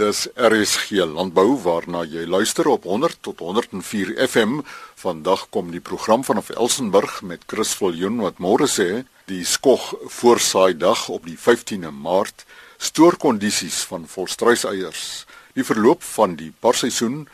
Dis RSG Landbou waarna jy luister op 100 tot 104 FM. Vandag kom die program vanaf Elsenburg met Chris Viljoen wat môre sê die skog voorsaai dag op die 15de Maart stoorkondisies van volstruiseiers. Die verloop van die parseisoen,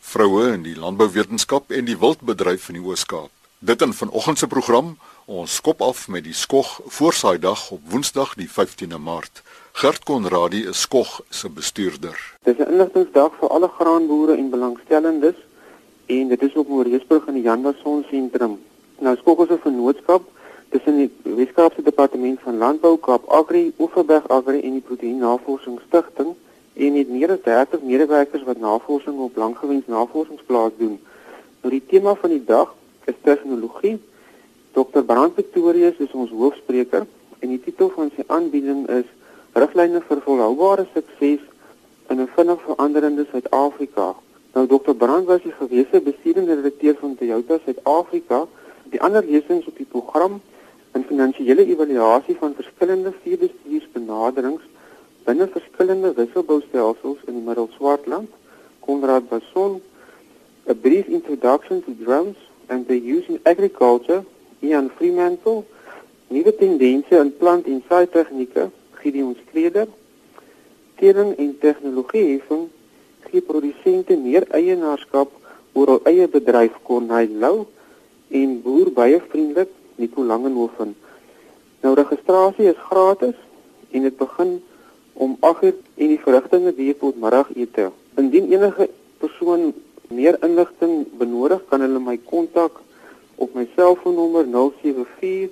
vroue in die landbouwetenskap en die wildbedryf in die Oos-Kaap. Dit in vanoggend se program, ons skop af met die skog voorsaai dag op Woensdag die 15de Maart. Gert Konradi is Skog se bestuurder. Dis 'n inligtingsdag vir alle graanboere en belangstellendes en dit is op Mooreesburg in die Janwason sentrum. Nou Skog is 'n vennootskap tussen die Weskaapse Departement van Landbou, Kaap Agri, Oeverberg Agri en die Proteïen Navorsingsstigting en het meer as 30 medewerkers wat navorsing op langgewens navorsingsplaas doen. Nou die tema van die dag is tegnologie. Dr. Brand Pretorius is ons hoofspreker en die titel van sy aanbieding is riglyne vir volhoubare sukses in 'n vinnig veranderende Suid-Afrika. Nou Dr. Brand was die gewese bestuurende redakteur van Toyota Suid-Afrika. Die ander lesings op die program in finansiële evaluasie van verskillende vierbestuursbenaderings binne verskillende wisselboustelsels in die Middelswartland. Konrad Bason, A Brief Introduction to Drones and their Use in Agriculture, Ian Fremantle, Nuwe tendense in plant- en saaitegnieke Gideon Skreder. Tering en tegnologie heffing gee produsente meer eienaarskap oor hul eie bedryf Corneil Lou en boer baie vriendelik Nico Langenhoven. Nou registrasie is gratis en dit begin om 8:00 en die verrigtinge duur tot middagete. Indien enige persoon meer inligting benodig, kan hulle my kontak op my selfoonnommer 074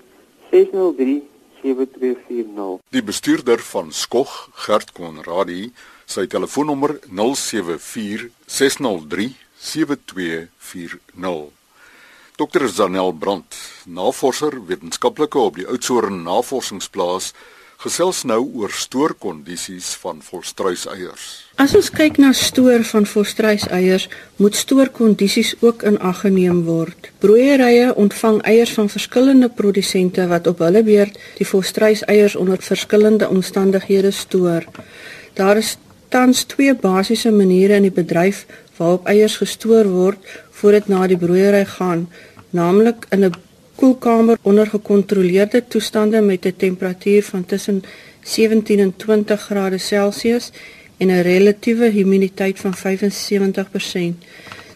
603 7240. Die bestuurder van Skog, Gert Konradi, sy telefoonnommer 074 603 7240. Dr. Zanel Brandt, navorser wetenskaplike op die Oudtshoorn Navorsingsplaas gesels nou oor stoorkondisies van volstruiseiers. As ons kyk na stoor van volstruiseiers, moet stoorkondisies ook in ag geneem word. Broeierye ontvang eiers van verskillende produsente wat op hulle beurt die volstruiseiers onder verskillende omstandighede stoor. Daar is tans twee basiese maniere in die bedryf waarop eiers gestoor word voordat na die broeiery gaan, naamlik in 'n koelkamer onder gekontroleerde toestande met 'n temperatuur van tussen 17 en 20 grade Celsius en 'n relatiewe humiditeit van 75%.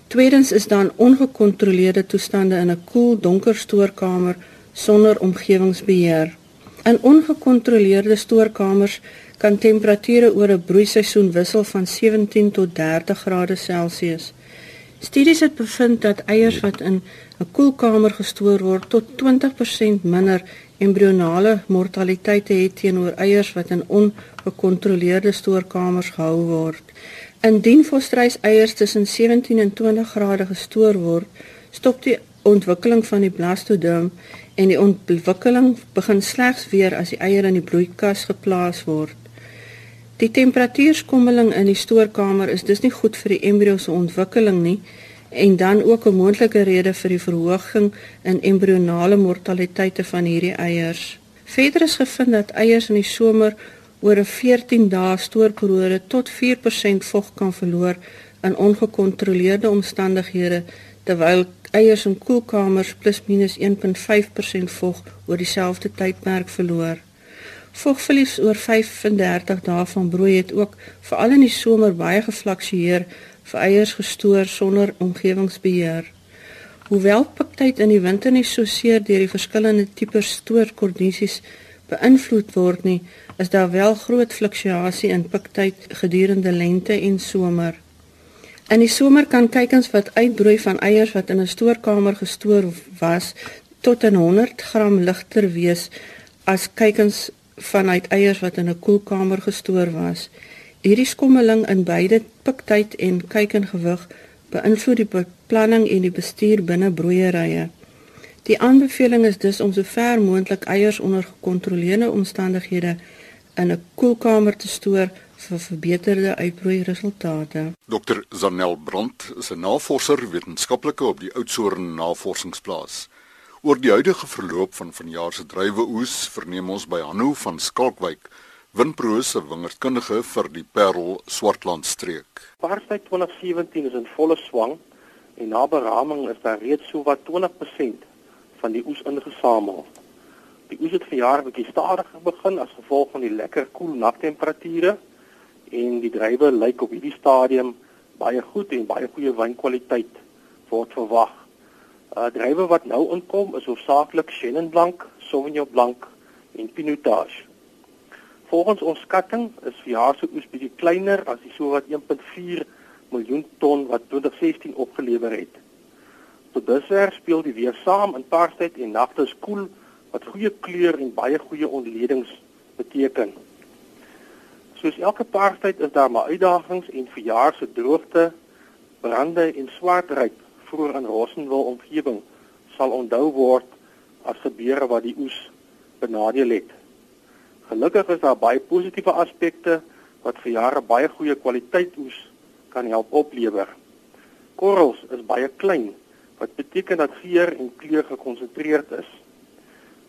Tweedens is dan ongekontroleerde toestande in 'n koel donker stoorkamer sonder omgewingsbeheer. In ongekontroleerde stoorkamers kan temperature oor 'n broeiseisoen wissel van 17 tot 30 grade Celsius. Studies het bevind dat eiers wat in 'n koelkamer gestoor word tot 20% minder embrionale mortaliteit het teenoor eiers wat in ongekontroleerde stoorkamers gehou word. Indien volstruis eiers tussen 17 en 20 grade gestoor word, stop die ontwikkeling van die blastoderm en die ontwikkeling begin slegs weer as die eier in die broeikas geplaas word. Die temperatuurskommeling in die stoorkamer is dus nie goed vir die embrio se ontwikkeling nie en dan ook 'n moontlike rede vir die verhoging in embrionale mortaliteite van hierdie eiers. Verder is gevind dat eiers in die somer oor 'n 14 dae stoorperiode tot 4% vog kan verloor in ongekontroleerde omstandighede terwyl eiers in koelkamers plus minus 1.5% vog oor dieselfde tydperk verloor. Vogverlies oor 35 dae van broei het ook veral in die somer baie gefluktueer vir eiers gestoor sonder omgewingsbeheer. Hoewel piktyd in die winter nie so seer deur die verskillende tipe stoorkondisies beïnvloed word nie, is daar wel groot fluktuasie in piktyd gedurende lente en somer. In die somer kan kykens wat uitbroei van eiers wat in 'n stoorkamer gestoor was tot 100 gram ligter wees as kykens vanuit eiers wat in 'n koelkamer gestoor was. Hierdie skommeling in beide piktyd en kykengewig beïnvloed die beplanning en die bestuur binne broeierye. Die aanbeveling is dus om sover moontlik eiers onder gekontroleerde omstandighede in 'n koelkamer te stoor vir verbeterde uitbroei resultate. Dr. Zanel Brandt is 'n navorser wetenskaplike op die Oudtshoorn Navorsingsplaas. Oor die huidige verloop van vanjaar se druiweoes verneem ons by Hanno van Skalkwyk, Winpro se wingerdkundige vir die Parel Swartland streek. Paartyd 2017 is in volle swang en na beraming is daar reeds sowat 20% van die oes ingesamel. Die oes het verjaar bietjie stadiger begin as gevolg van die lekker koel nattemperature en die druiwe lyk op hierdie stadium baie goed en baie goeie wynkwaliteit word verwag. Uh druiwe wat nou inkom is hoofsaaklik Chenin Blanc, Sauvignon Blanc en Pinotage. Volgens ons skatting is verjaar se oes bietjie kleiner as die sowat 1.4 miljoen ton wat 2016 opgelewer het. Tot dusver speel die weer saam in paarstyd en nagte is koel wat goeie kleur en baie goeie ontledings beteken. Soos elke paartyd is daar maar uitdagings en verjaar se droogte, brande en swart ryp vroeër in Rossenwil omgewing sal onthou word as gebeure wat die oes benadeel het. Gelukkig is daar baie positiewe aspekte wat vir jare baie goeie kwaliteit oes kan help oplewer. Korrels is baie klein wat beteken dat geur en kleur gekonsentreerd is.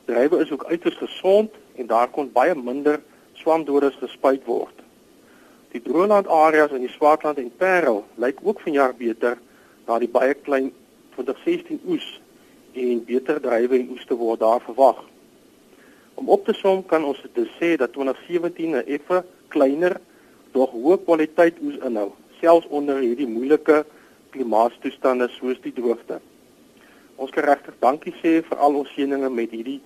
Druiwe is ook uiters gesond en daar kon baie minder swamdoders gespuit word. Die droëland areas in die Swartland en Parel lyk ook vanjaar beter na die baie klein 2016 oes en beter druiwe en oes te word daar verwag. Om op te som kan ons dit sê dat 2017 'n effe kleiner dog hoë kwaliteit oes inhou, selfs onder hierdie moeilike klimaatstoestande soos die droogte. Ons kan regtig dankie sê vir al ons seëninge met hierdie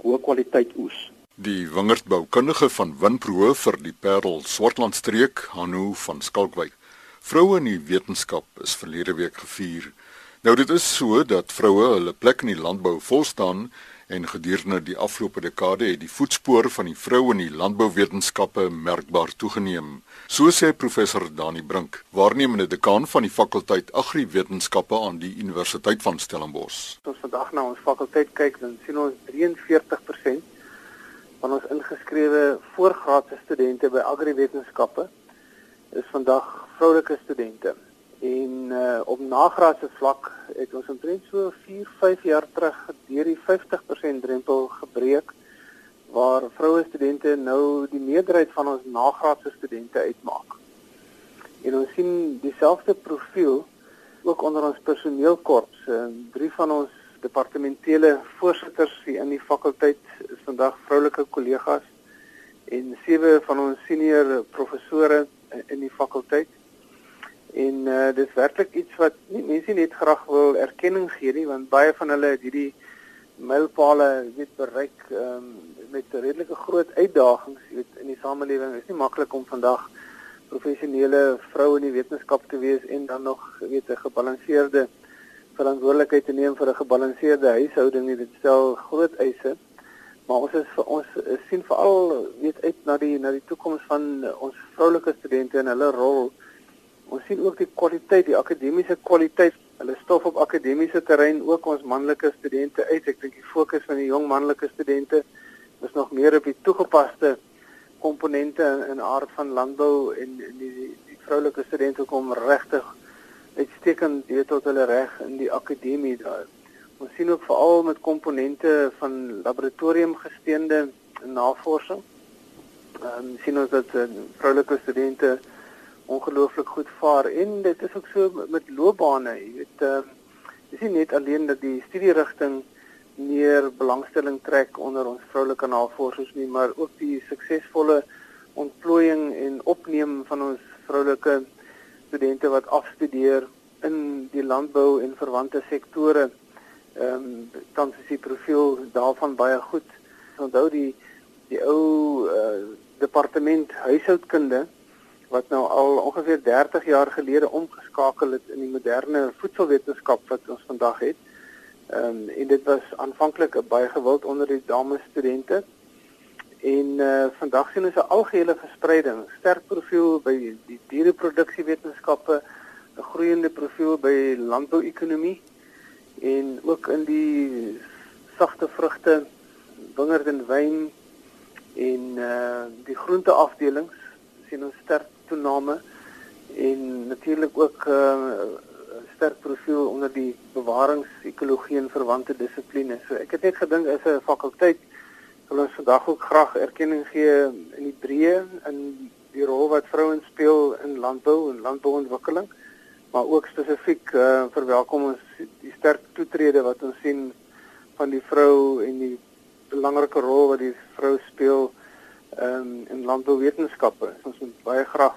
hoë kwaliteit oes. Die wingerdboukundige van Winpro vir die Parel Swartland streek, Hanu van Skalkwyk. Vroue in die wetenskap is verlede week gevier. Nou dit is so dat vroue hulle plek in die landbou volstaan en gedurende die afgelope dekade het die voetspoor van die vroue in die landbouwetenskappe merkbaar toegeneem. So sê professor Dani Brink, waarnemende dekaan van die fakulteit Agriwetenskappe aan die Universiteit van Stellenbosch. As ons vandag na ons fakulteit kyk, dan sien ons 43% van ons ingeskrewe voorgraadse studente by Agriwetenskappe is vandag vroulike studente. En uh, op nagraadse vlak het ons omtrent so 4, 5 jaar terug deur die 50% drempel gebreek waar vroue studente nou die meerderheid van ons nagraadse studente uitmaak. En ons sien dieselfde profiel ook onder ons personeelkorps. Drie van ons departementele voorsitters hier in die fakulteit is vandag vroulike kollegas en sewe van ons senior professore in die fakulteit. En uh, dit is werklik iets wat nie, mense net graag wil erkenning gee nie want baie van hulle het hierdie mylpale weet bereik um, met redelike groot uitdagings weet in die samelewing. Is nie maklik om vandag professionele vroue in die wetenskap te wees en dan nog weet 'n gebalanseerde verantwoordelikheid te neem vir 'n gebalanseerde huishouding. Dit stel groot eise. Maar ons is vir ons sien veral weet uit na die na die toekoms van ons vroulike studente en hulle rol Ons sien ook die kwaliteit, die akademiese kwaliteit. Hulle stof op akademiese terrein ook ons manlike studente uit. Ek dink die fokus van die jong manlike studente is nog meer op die toegepaste komponente in, in aard van landbou en, en die, die, die vroulike studente kom regtig uitstekend weet tot hulle reg in die akademie daar. Ons sien ook veral met komponente van laboratorium gesteende navorsing. Ehm um, sien ons dat uh, vroulike studente ongelooflik goed vaar en dit is ook so met loopbane, jy weet, uh, dis nie net alleen dat die studierigting meer belangstelling trek onder ons vroulike navorsers nie, maar ook die suksesvolle ontplooiing en opneem van ons vroulike studente wat afstudeer in die landbou en verwante sektore. Ehm um, tans is die profiel daarvan baie goed. Onthou die die ou uh, departement huishoudkunde wat nou al ongeveer 30 jaar gelede omgeskakel het in die moderne voedselwetenskap wat ons vandag het. Ehm um, en dit was aanvanklik baie gewild onder die dames studente. En uh vandag sien ons 'n algehele verspreiding, sterk profiel by die diereproduksiewetenskappe, 'n groeiende profiel by landbouekonomie en ook in die sagte vrugte, wingerd en wyn en uh die groenteafdelings sien ons sterk toename en natuurlik ook 'n uh, sterk profiel onder die bewaringsekologie en verwante dissiplines. So ek het net gedink as 'n fakulteit wil ons vandag ook graag erkenning gee in die breë in die rol wat vrouens speel in landbou en landbouontwikkeling, maar ook spesifiek uh, verwelkom ons die sterk toetrede wat ons sien van die vrou en die belangrike rol wat die vrou speel um, in landbouwetenskappe. Ons moet baie graag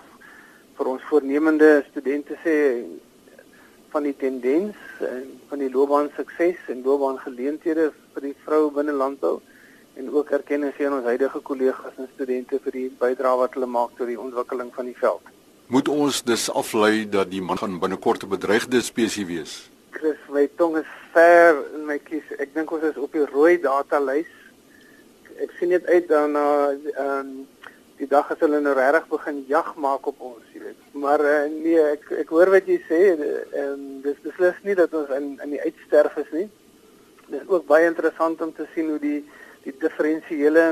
vir ons voornemende studente sê van die tendens en van die loopbaan sukses en loopbaan geleenthede vir die vrou binne landbou en ook erkenning gee aan ons huidige kollegas en studente vir die bydrae wat hulle maak tot die ontwikkeling van die veld. Moet ons dus aflei dat die man gaan binnekort 'n bedreigde spesies wees? Chris, my tong is ver in my kies. Ek dink ons is op die rooi data lys. Ek sien net uit daarna ehm um, die dag as hulle nou regtig begin jag maak op ons, jy weet. Maar uh, nee, ek ek hoor wat jy sê en um, dis beslis nie dat ons in in die uitsterf is nie. Dis ook baie interessant om te sien hoe die die diferensiële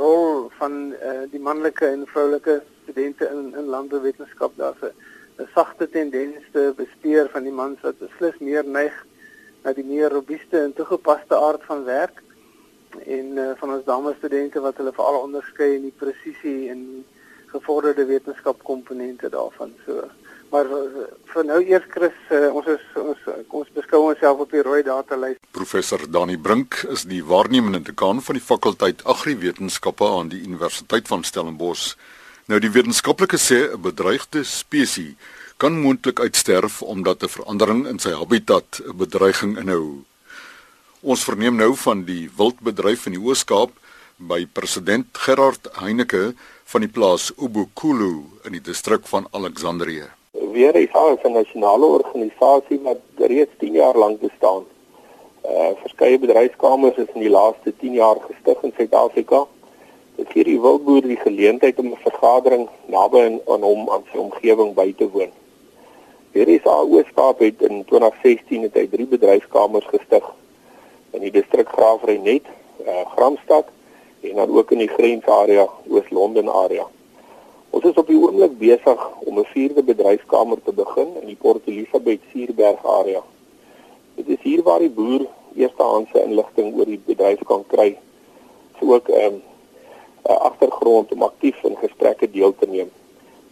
rol van uh, die manlike en vroulike studente in in landbouwetenskap daar's 'n sagte tendens te bespeer van die mans wat beslis meer neig na die meer robuuste en toegepaste aard van werk en uh, van ons dames studente wat hulle veral onderskei in die presisie en gevorderde wetenskap komponente daarvan so. Maar uh, vir nou eers Chris uh, ons is ons ons beskou onsself op die rooi data lys Professor Dani Brink is die waarnemende dekaan van die fakulteit Agriwetenskappe aan die Universiteit van Stellenbosch. Nou die wetenskaplike sê 'n bedreigde spesies kan moontlik uitsterf omdat 'n verandering in sy habitat 'n bedreiging inhou Ons verneem nou van die wildbedryf in die Oos-Kaap by president Gerard Heineke van die plaas Ubukulu in die distrik van Alexandrië. Weer is al 'n nasionale organisasie wat reeds 10 jaar lank bestaan. Uh verskeie bedryfskamers is in die laaste 10 jaar gestig in Suid-Afrika. Dit gee die wildboer die geleentheid om 'n vergadering naby aan hom aan sy omgewing by te woon. Hier is al Oos-Kaap het in 2016 het hy drie bedryfskamers gestig in die distrik Graafrenet, eh uh, Gramstad en dan ook in die grensarea Oos-London area. Ons is op die oomblik besig om 'n vierde bedryfskamer te begin in die Port Elizabeth Suurberg area. Dit is hier waar die boer eerstehandse inligting oor die bedryf kan kry. So ook 'n um, agtergrond om aktief in gesprekke deel te neem.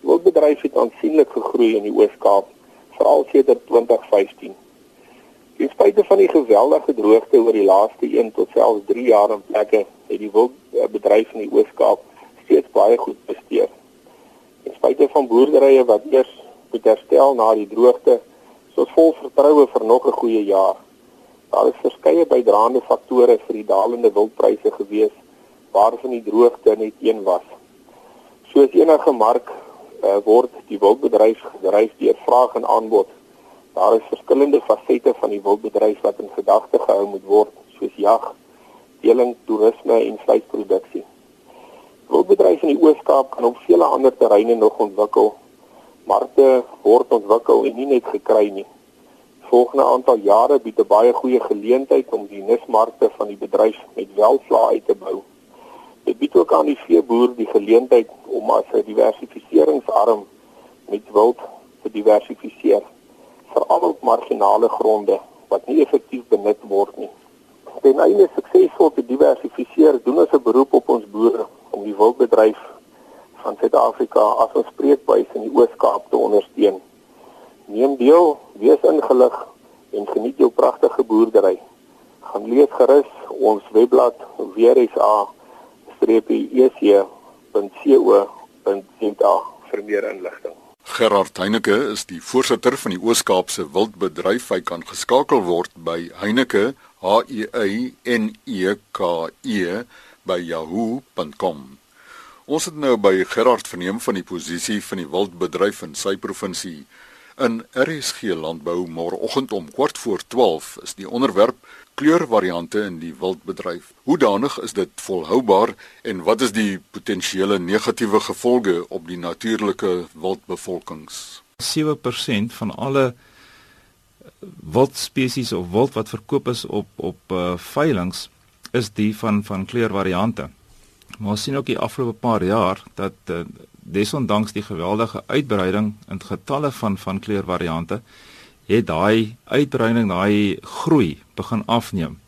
Die wildbedryf het aansienlik gegroei in die Oos-Kaap, veral sedert 2015. Ten spyte van die geweldige droogte oor die laaste 1 tot selfs 3 jaar in plekke, het die wildbedryf in die Oos-Kaap steeds baie goed presteer. Ten spyte van boerderye wat eers moet herstel na die droogte, is ons vol vertroue vir nog 'n goeie jaar. Daar is verskeie bydraende faktore vir die dalende wildpryse gewees, waarvan die droogte net een was. Soos enige mark uh, word die wildbedryf gedryf deur vraag en aanbod Daar is verskillende fasette van die wildbedryf wat in gedagte gehou moet word, soos jag, deling, toerisme en vleisproduksie. Wildbedryf in die Oos-Kaap kan op vele ander terreine nog ontwikkel. Markte word ontwikkel en nie net gekry nie. Volgende aantal jare bied 'n baie goeie geleentheid om die nismarkte van die bedryf met welvlaai uit te bou. Dit bied ook aan die veeboer die geleentheid om as 'n diversifiseringsarm met wild te diversifiseer veral op marginale gronde wat nie effektief benut word nie. Ten einde suksesvol te diversifiseer, doen ons 'n beroep op ons boere om die wildbedryf van Suid-Afrika as 'n spreekbuis in die Oos-Kaap te ondersteun. Neem deel, wees ingelig en geniet jou pragtige boerdery. Gaan lees gerus ons webblad weerisa-ec.co.za vir meer inligting. Gerard Heineke is die voorsitter van die Oos-Kaapse Wildbedryf. Hy kan geskakel word by Heineke H E Y N E K E by yahoo.com. Ons het nou by Gerard verneem van die posisie van die wildbedryf in sy provinsie. In RSG Landbou môreoggend om kwart voor 12 is die onderwerp kleurvariante in die wildbedryf. Hoe danig is dit volhoubaar en wat is die potensiële negatiewe gevolge op die natuurlike wildbevolkings? 7% van alle wildspesies of wild wat verkoop is op op uh, veilinge is die van van kleurvariante. Maar ons sien ook die afgelope paar jaar dat uh, desondanks die geweldige uitbreiding in getalle van van kleurvariante het daai uitbreiding, daai groei begin afneem.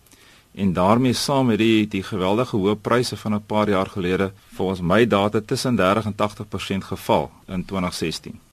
en daarmee saam met die die geweldige hoë pryse van 'n paar jaar gelede volgens my data tussen 30 en 80% geval in 2016.